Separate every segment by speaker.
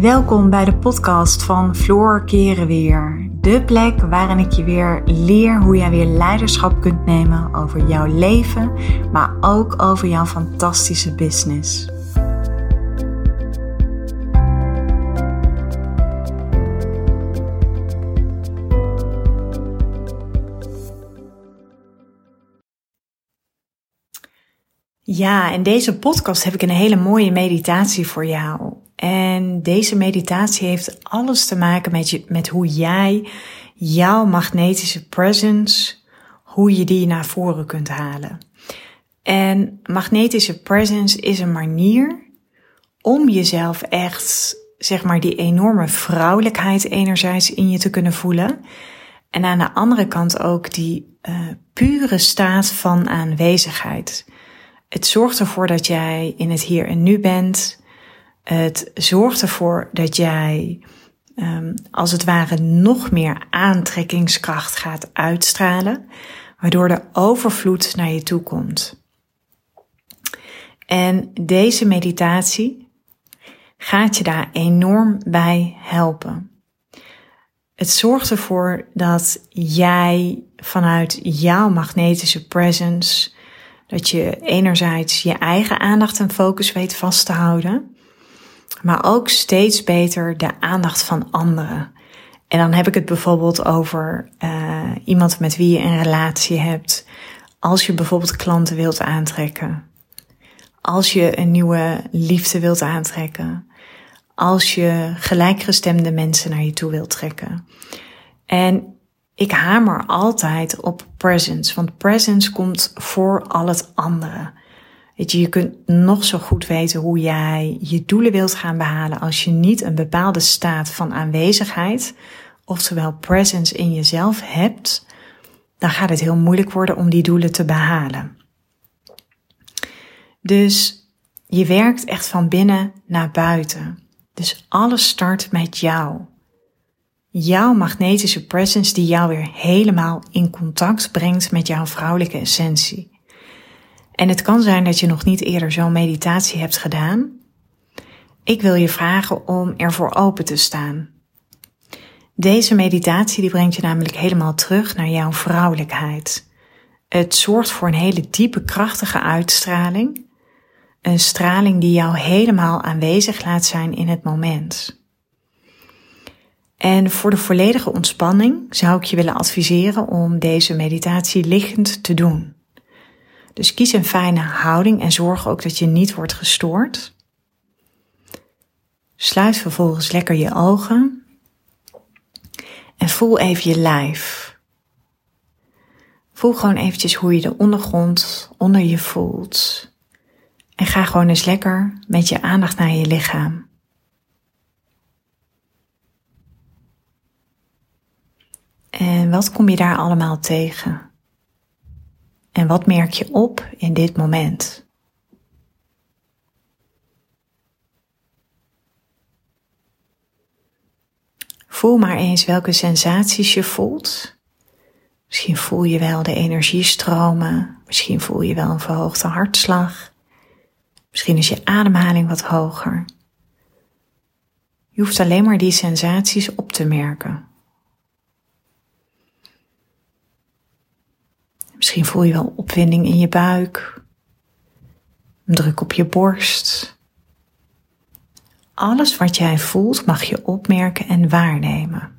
Speaker 1: Welkom bij de podcast van Floor Keren Weer. De plek waarin ik je weer leer hoe jij weer leiderschap kunt nemen over jouw leven, maar ook over jouw fantastische business. Ja, in deze podcast heb ik een hele mooie meditatie voor jou. En deze meditatie heeft alles te maken met, je, met hoe jij jouw magnetische presence, hoe je die naar voren kunt halen. En magnetische presence is een manier om jezelf echt, zeg maar, die enorme vrouwelijkheid enerzijds in je te kunnen voelen. En aan de andere kant ook die uh, pure staat van aanwezigheid. Het zorgt ervoor dat jij in het hier en nu bent. Het zorgt ervoor dat jij um, als het ware nog meer aantrekkingskracht gaat uitstralen, waardoor de overvloed naar je toe komt. En deze meditatie gaat je daar enorm bij helpen. Het zorgt ervoor dat jij vanuit jouw magnetische presence dat je enerzijds je eigen aandacht en focus weet vast te houden, maar ook steeds beter de aandacht van anderen. En dan heb ik het bijvoorbeeld over uh, iemand met wie je een relatie hebt. Als je bijvoorbeeld klanten wilt aantrekken. Als je een nieuwe liefde wilt aantrekken. Als je gelijkgestemde mensen naar je toe wilt trekken. En ik hamer altijd op presence, want presence komt voor al het andere. Je, je kunt nog zo goed weten hoe jij je doelen wilt gaan behalen als je niet een bepaalde staat van aanwezigheid, oftewel presence in jezelf hebt, dan gaat het heel moeilijk worden om die doelen te behalen. Dus je werkt echt van binnen naar buiten. Dus alles start met jou jouw magnetische presence die jou weer helemaal in contact brengt met jouw vrouwelijke essentie. En het kan zijn dat je nog niet eerder zo'n meditatie hebt gedaan. Ik wil je vragen om ervoor open te staan. Deze meditatie die brengt je namelijk helemaal terug naar jouw vrouwelijkheid. Het zorgt voor een hele diepe, krachtige uitstraling. Een straling die jou helemaal aanwezig laat zijn in het moment. En voor de volledige ontspanning zou ik je willen adviseren om deze meditatie liggend te doen. Dus kies een fijne houding en zorg ook dat je niet wordt gestoord. Sluit vervolgens lekker je ogen en voel even je lijf. Voel gewoon eventjes hoe je de ondergrond onder je voelt. En ga gewoon eens lekker met je aandacht naar je lichaam. En wat kom je daar allemaal tegen? En wat merk je op in dit moment? Voel maar eens welke sensaties je voelt. Misschien voel je wel de energie stromen. Misschien voel je wel een verhoogde hartslag. Misschien is je ademhaling wat hoger. Je hoeft alleen maar die sensaties op te merken. Misschien voel je wel opwinding in je buik, druk op je borst. Alles wat jij voelt mag je opmerken en waarnemen.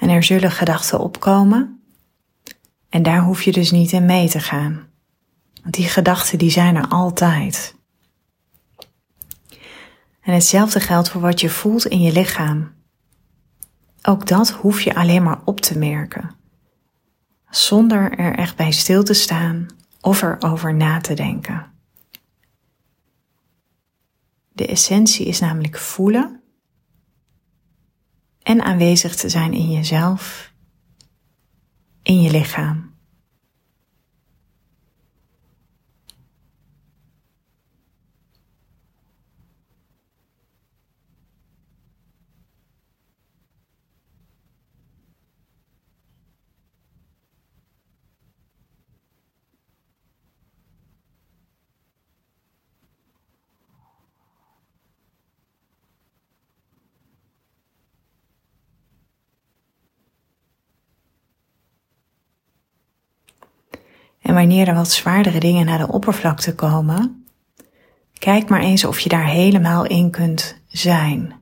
Speaker 1: En er zullen gedachten opkomen. En daar hoef je dus niet in mee te gaan. Want die gedachten die zijn er altijd. En hetzelfde geldt voor wat je voelt in je lichaam. Ook dat hoef je alleen maar op te merken. Zonder er echt bij stil te staan of erover na te denken. De essentie is namelijk voelen en aanwezig te zijn in jezelf, in je lichaam. En wanneer er wat zwaardere dingen naar de oppervlakte komen, kijk maar eens of je daar helemaal in kunt zijn.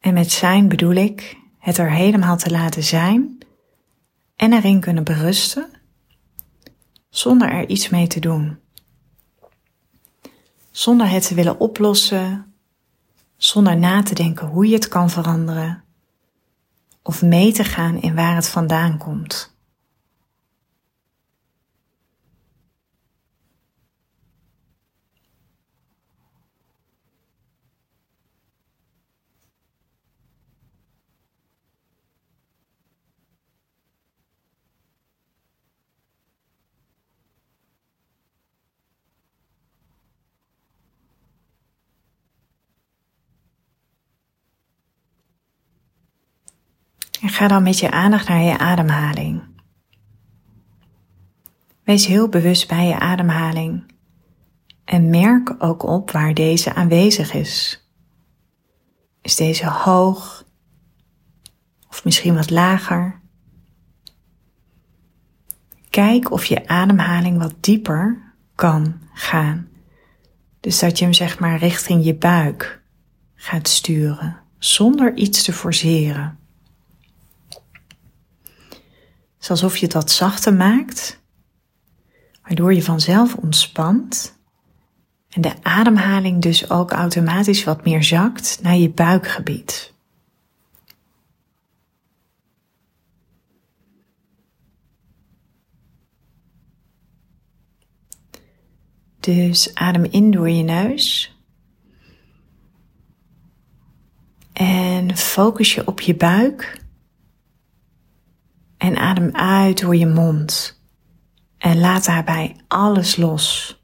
Speaker 1: En met zijn bedoel ik het er helemaal te laten zijn en erin kunnen berusten zonder er iets mee te doen. Zonder het te willen oplossen, zonder na te denken hoe je het kan veranderen of mee te gaan in waar het vandaan komt. En ga dan met je aandacht naar je ademhaling. Wees heel bewust bij je ademhaling en merk ook op waar deze aanwezig is. Is deze hoog of misschien wat lager? Kijk of je ademhaling wat dieper kan gaan. Dus dat je hem zeg maar richting je buik gaat sturen, zonder iets te forceren. Het is alsof je wat zachter maakt, waardoor je vanzelf ontspant en de ademhaling dus ook automatisch wat meer zakt naar je buikgebied. Dus adem in door je neus. En focus je op je buik. En adem uit door je mond. En laat daarbij alles los.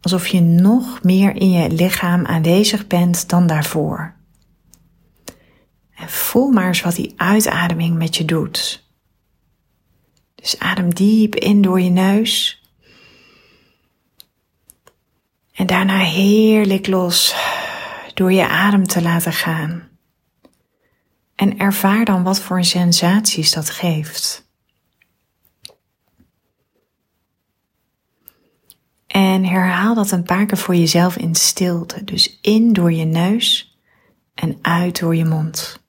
Speaker 1: Alsof je nog meer in je lichaam aanwezig bent dan daarvoor. En voel maar eens wat die uitademing met je doet. Dus adem diep in door je neus. En daarna heerlijk los door je adem te laten gaan. En ervaar dan wat voor sensaties dat geeft. En herhaal dat een paar keer voor jezelf in stilte. Dus in door je neus en uit door je mond.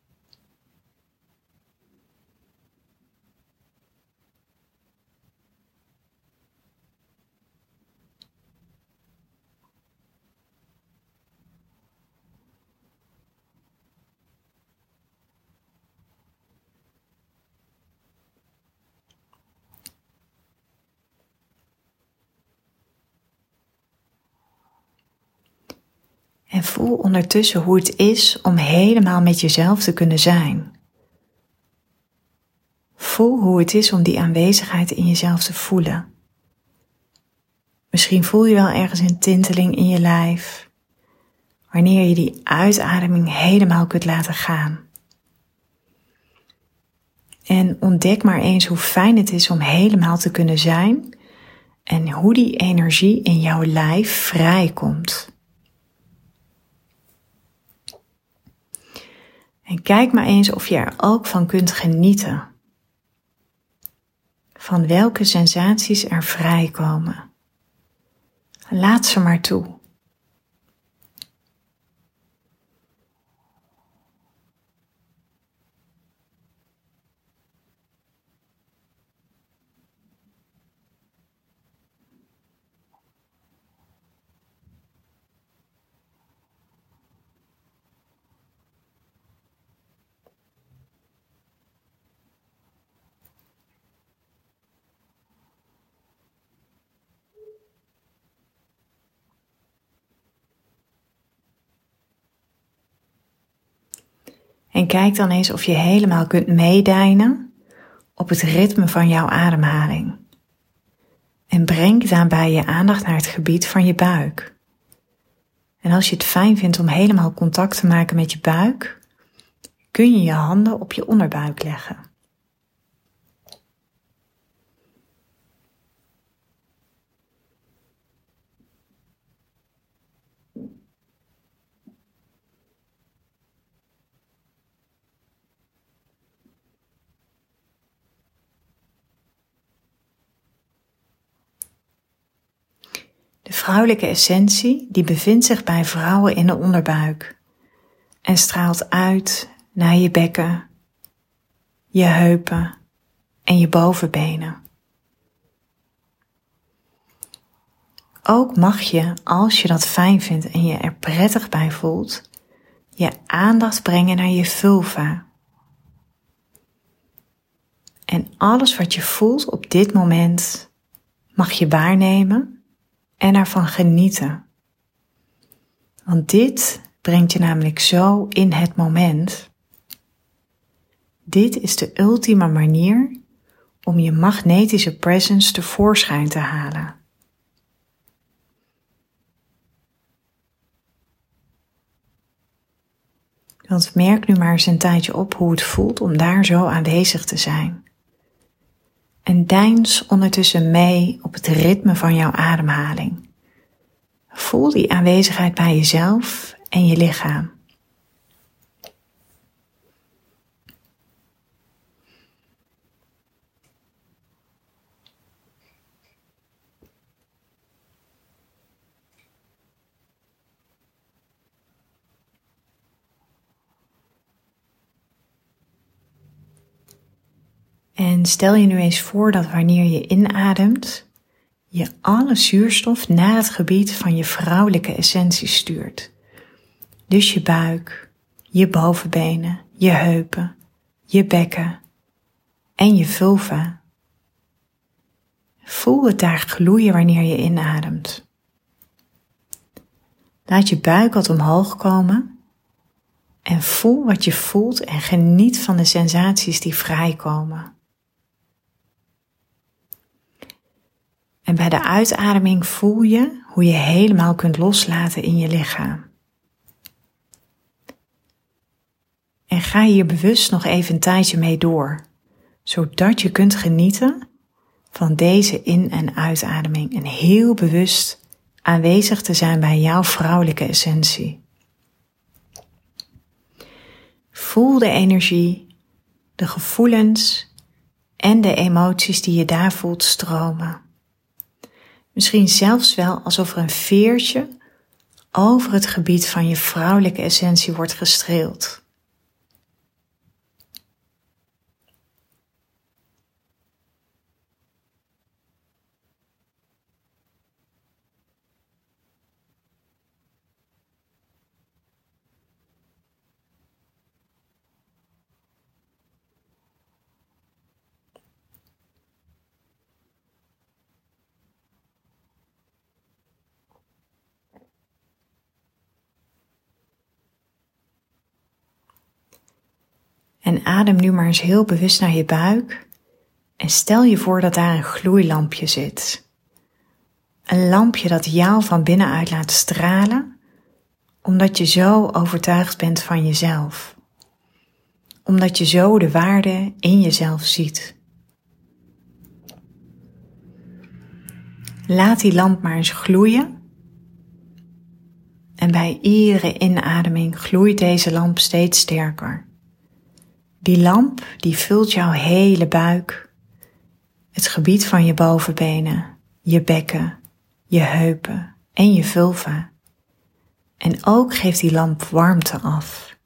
Speaker 1: En voel ondertussen hoe het is om helemaal met jezelf te kunnen zijn. Voel hoe het is om die aanwezigheid in jezelf te voelen. Misschien voel je wel ergens een tinteling in je lijf, wanneer je die uitademing helemaal kunt laten gaan. En ontdek maar eens hoe fijn het is om helemaal te kunnen zijn en hoe die energie in jouw lijf vrijkomt. En kijk maar eens of je er ook van kunt genieten. Van welke sensaties er vrijkomen. Laat ze maar toe. En kijk dan eens of je helemaal kunt meedijnen op het ritme van jouw ademhaling. En breng daarbij je aandacht naar het gebied van je buik. En als je het fijn vindt om helemaal contact te maken met je buik, kun je je handen op je onderbuik leggen. Vrouwelijke essentie die bevindt zich bij vrouwen in de onderbuik en straalt uit naar je bekken, je heupen en je bovenbenen. Ook mag je, als je dat fijn vindt en je er prettig bij voelt, je aandacht brengen naar je vulva. En alles wat je voelt op dit moment mag je waarnemen en ervan genieten. Want dit brengt je namelijk zo in het moment. Dit is de ultieme manier om je magnetische presence tevoorschijn te halen. Want merk nu maar eens een tijdje op hoe het voelt om daar zo aanwezig te zijn. En deins ondertussen mee op het ritme van jouw ademhaling. Voel die aanwezigheid bij jezelf en je lichaam. En stel je nu eens voor dat wanneer je inademt, je alle zuurstof naar het gebied van je vrouwelijke essentie stuurt. Dus je buik, je bovenbenen, je heupen, je bekken en je vulva. Voel het daar gloeien wanneer je inademt. Laat je buik wat omhoog komen en voel wat je voelt en geniet van de sensaties die vrijkomen. En bij de uitademing voel je hoe je helemaal kunt loslaten in je lichaam. En ga hier bewust nog even een tijdje mee door, zodat je kunt genieten van deze in- en uitademing en heel bewust aanwezig te zijn bij jouw vrouwelijke essentie. Voel de energie, de gevoelens en de emoties die je daar voelt stromen. Misschien zelfs wel alsof er een veertje over het gebied van je vrouwelijke essentie wordt gestreeld. En adem nu maar eens heel bewust naar je buik. En stel je voor dat daar een gloeilampje zit. Een lampje dat jou van binnenuit laat stralen, omdat je zo overtuigd bent van jezelf. Omdat je zo de waarde in jezelf ziet. Laat die lamp maar eens gloeien. En bij iedere inademing gloeit deze lamp steeds sterker. Die lamp die vult jouw hele buik, het gebied van je bovenbenen, je bekken, je heupen en je vulva. En ook geeft die lamp warmte af.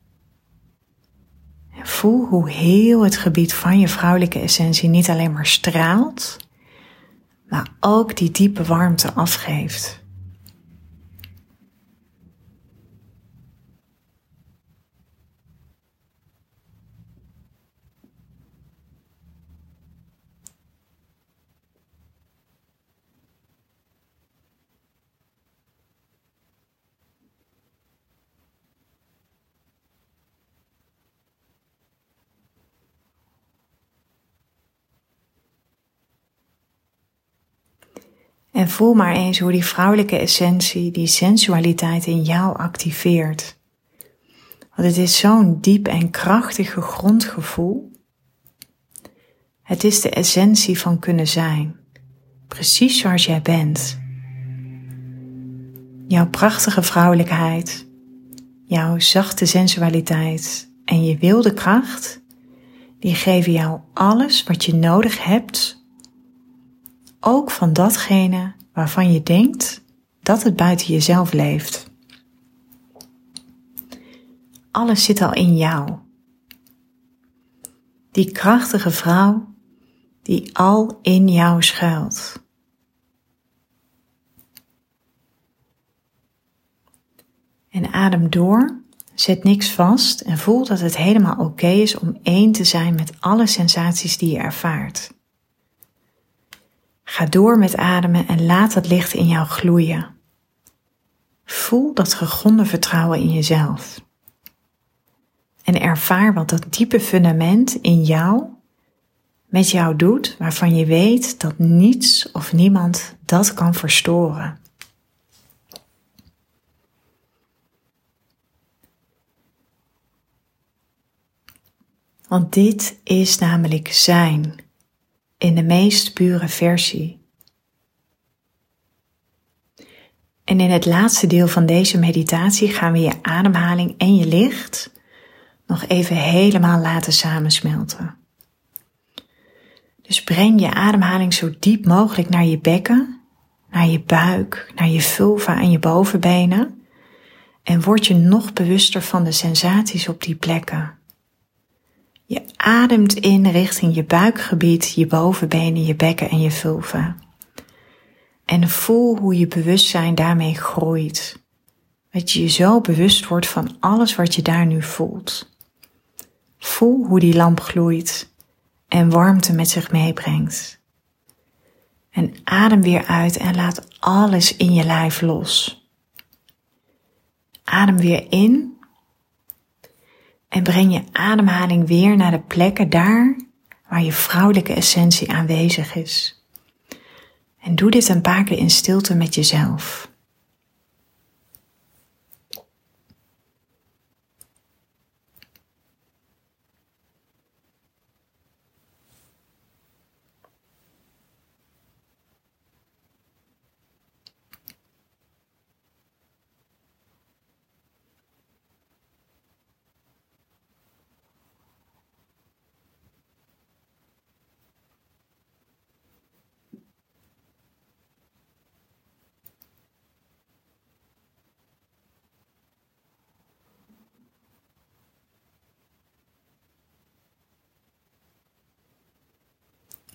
Speaker 1: voel hoe heel het gebied van je vrouwelijke essentie niet alleen maar straalt, maar ook die diepe warmte afgeeft. En voel maar eens hoe die vrouwelijke essentie, die sensualiteit in jou activeert. Want het is zo'n diep en krachtige grondgevoel. Het is de essentie van kunnen zijn, precies zoals jij bent. Jouw prachtige vrouwelijkheid, jouw zachte sensualiteit en je wilde kracht, die geven jou alles wat je nodig hebt ook van datgene waarvan je denkt dat het buiten jezelf leeft. Alles zit al in jou. Die krachtige vrouw die al in jou schuilt. En adem door, zet niks vast en voel dat het helemaal oké is om één te zijn met alle sensaties die je ervaart. Ga door met ademen en laat het licht in jou gloeien. Voel dat gegronde vertrouwen in jezelf. En ervaar wat dat diepe fundament in jou met jou doet, waarvan je weet dat niets of niemand dat kan verstoren. Want dit is namelijk zijn in de meest pure versie. En in het laatste deel van deze meditatie gaan we je ademhaling en je licht nog even helemaal laten samensmelten. Dus breng je ademhaling zo diep mogelijk naar je bekken, naar je buik, naar je vulva en je bovenbenen. En word je nog bewuster van de sensaties op die plekken. Je ademt in richting je buikgebied, je bovenbenen, je bekken en je vulva. En voel hoe je bewustzijn daarmee groeit. Dat je je zo bewust wordt van alles wat je daar nu voelt. Voel hoe die lamp gloeit en warmte met zich meebrengt. En adem weer uit en laat alles in je lijf los. Adem weer in en breng je ademhaling weer naar de plekken daar waar je vrouwelijke essentie aanwezig is. En doe dit een paar keer in stilte met jezelf.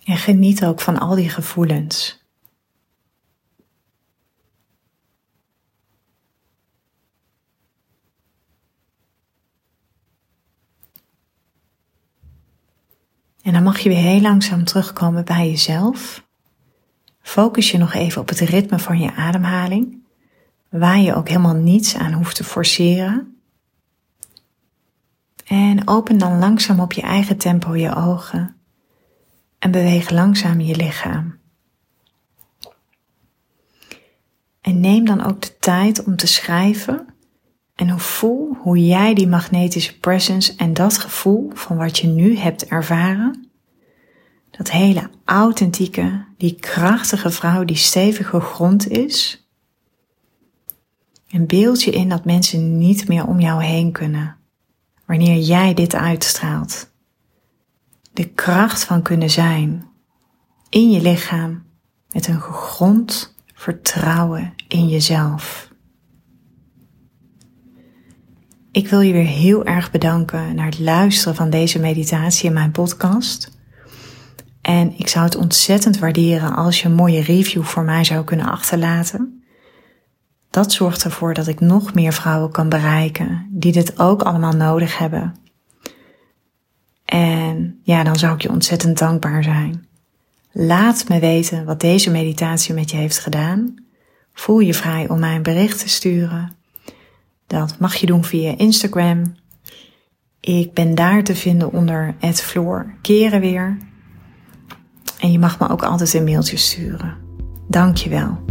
Speaker 1: En geniet ook van al die gevoelens. En dan mag je weer heel langzaam terugkomen bij jezelf. Focus je nog even op het ritme van je ademhaling, waar je ook helemaal niets aan hoeft te forceren. En open dan langzaam op je eigen tempo je ogen en beweeg langzaam je lichaam. En neem dan ook de tijd om te schrijven en voel hoe jij die magnetische presence en dat gevoel van wat je nu hebt ervaren, dat hele authentieke, die krachtige vrouw die stevige grond is, en beeld je in dat mensen niet meer om jou heen kunnen wanneer jij dit uitstraalt de kracht van kunnen zijn in je lichaam met een gegrond vertrouwen in jezelf. Ik wil je weer heel erg bedanken naar het luisteren van deze meditatie in mijn podcast. En ik zou het ontzettend waarderen als je een mooie review voor mij zou kunnen achterlaten. Dat zorgt ervoor dat ik nog meer vrouwen kan bereiken die dit ook allemaal nodig hebben. En ja, dan zou ik je ontzettend dankbaar zijn. Laat me weten wat deze meditatie met je heeft gedaan. Voel je vrij om mij een bericht te sturen. Dat mag je doen via Instagram. Ik ben daar te vinden onder het Floor Keren weer. En je mag me ook altijd een mailtje sturen. Dank je wel.